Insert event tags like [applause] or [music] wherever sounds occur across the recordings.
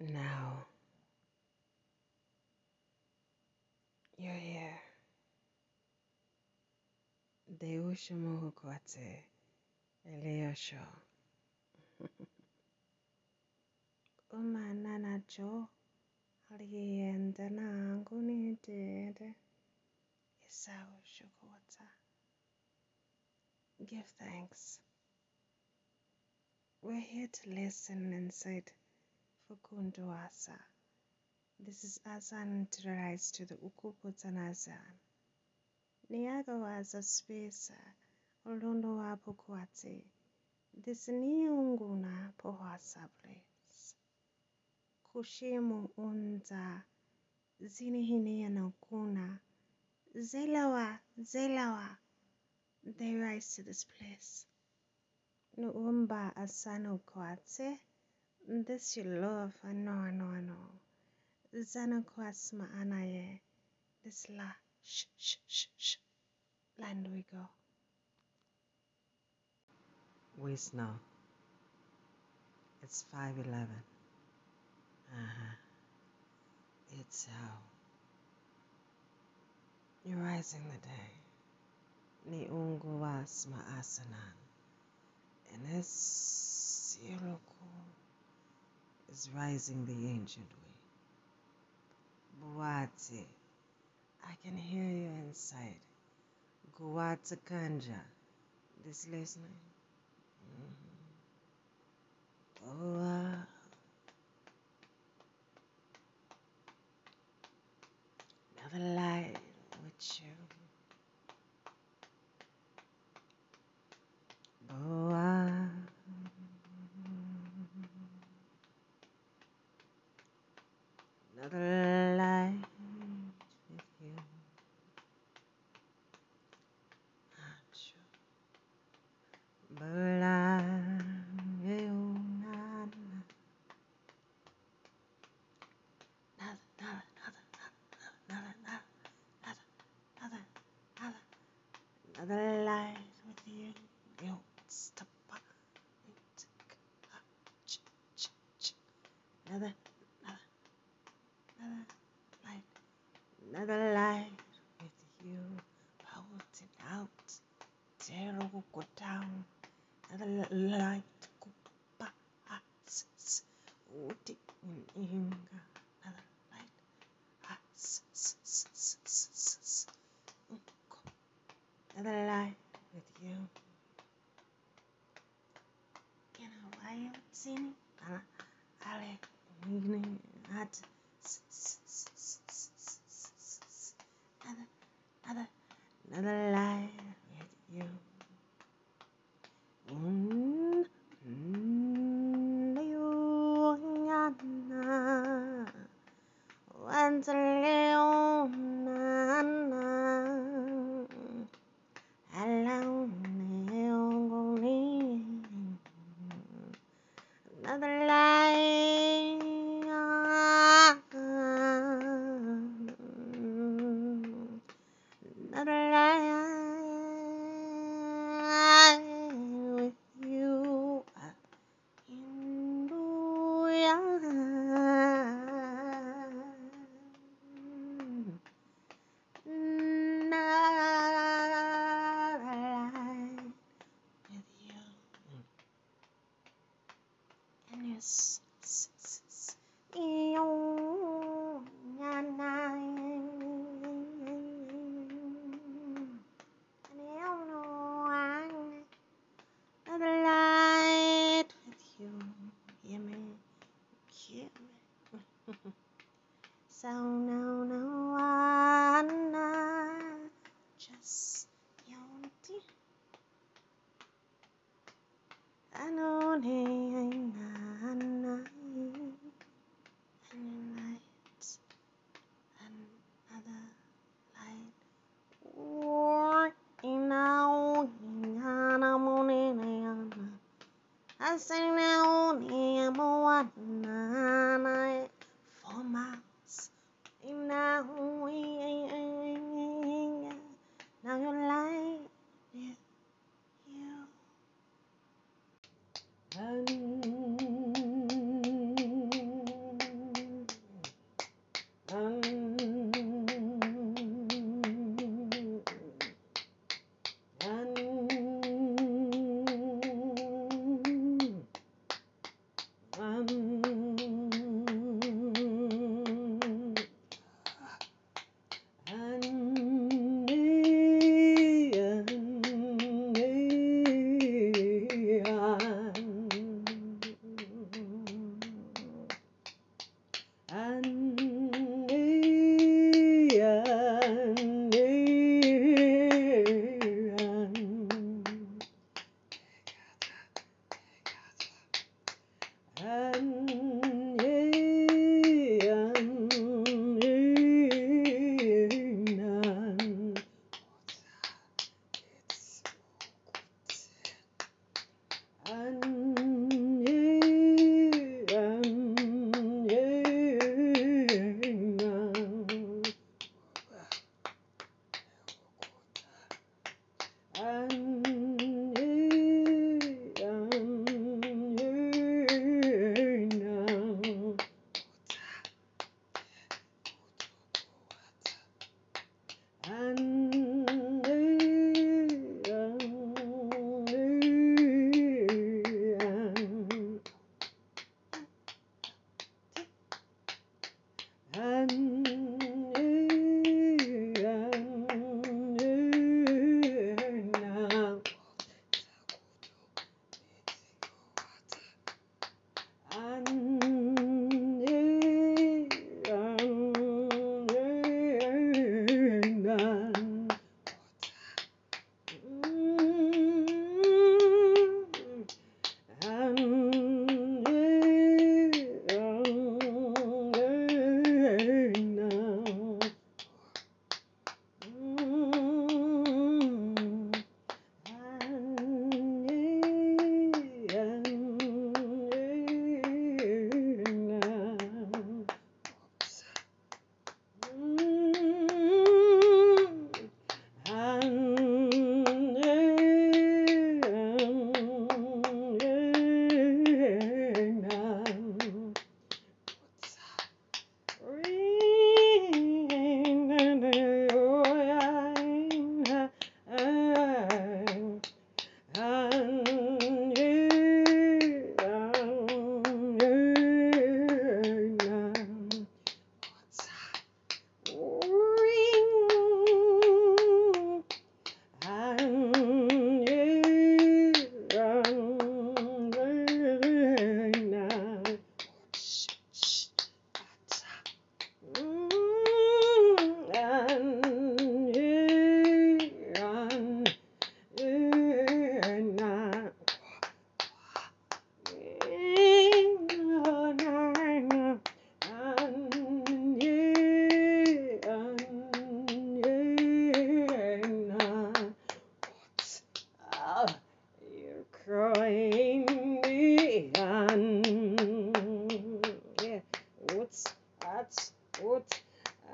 Now you're here. Deusha Mohukwate Eliosho. [laughs] Umanana Jo Alienda Nangu Nidede Isao Shukwata. Give thanks. We're here to listen and inside for Kunduasa. This is asana interlies to the Ukuputanasana. Liagawaza spesa olundowa pukwati. This niunguna pohasa place. Kushimu unza zinihinia no kuna. Zelawa, zelawa. They rise to this place. Nuumba asano kwate. This you love, I know, I know, I know. Zana kwasma anaye. This la, shh, shh, shh, shh. Land we go. We snow. It's 511. Uh-huh. It's how. You're rising the day. Ni ungu wasma asanan. And Siroku is rising the ancient way. Buati, I can hear you inside. Guata Kanja, this listening. Mm-hmm. Oh, uh, another light with you. other lies with you. You stop. another night with you. You know, I haven't seen you. Uh, I like, you know, I. Another, another, another life with you. Mm. So no, no, and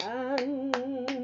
and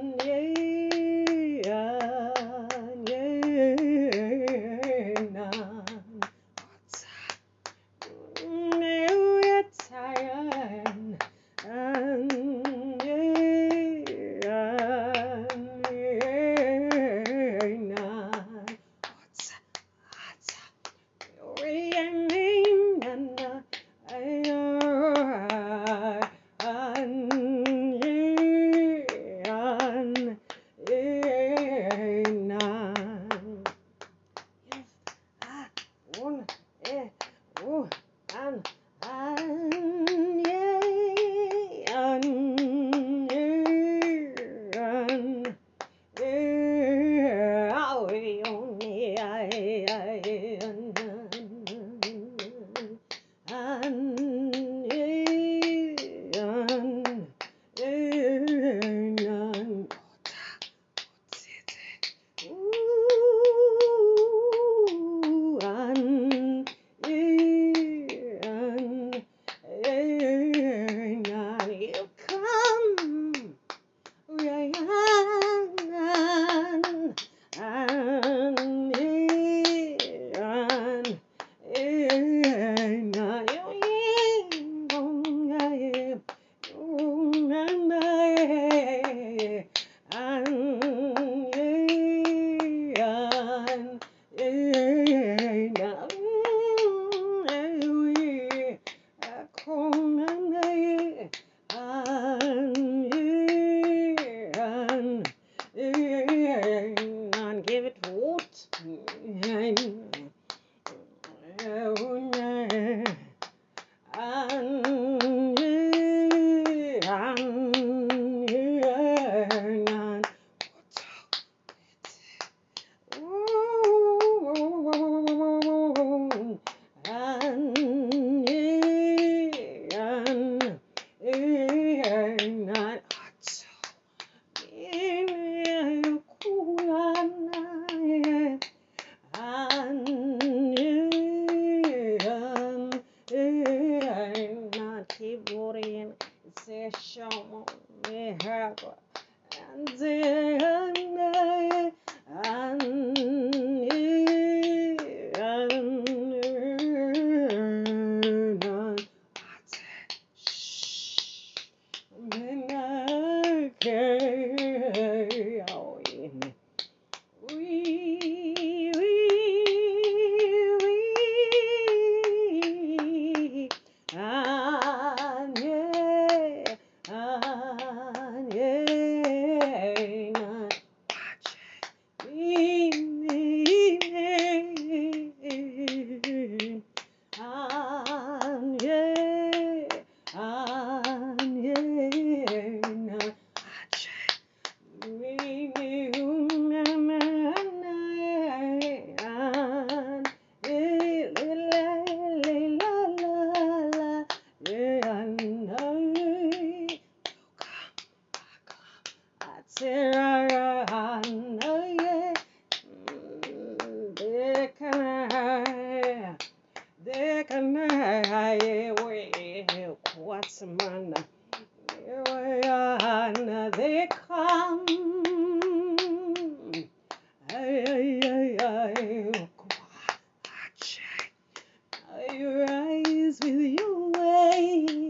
yeah, come. Ay, ay, ay, ay. I rise with your way.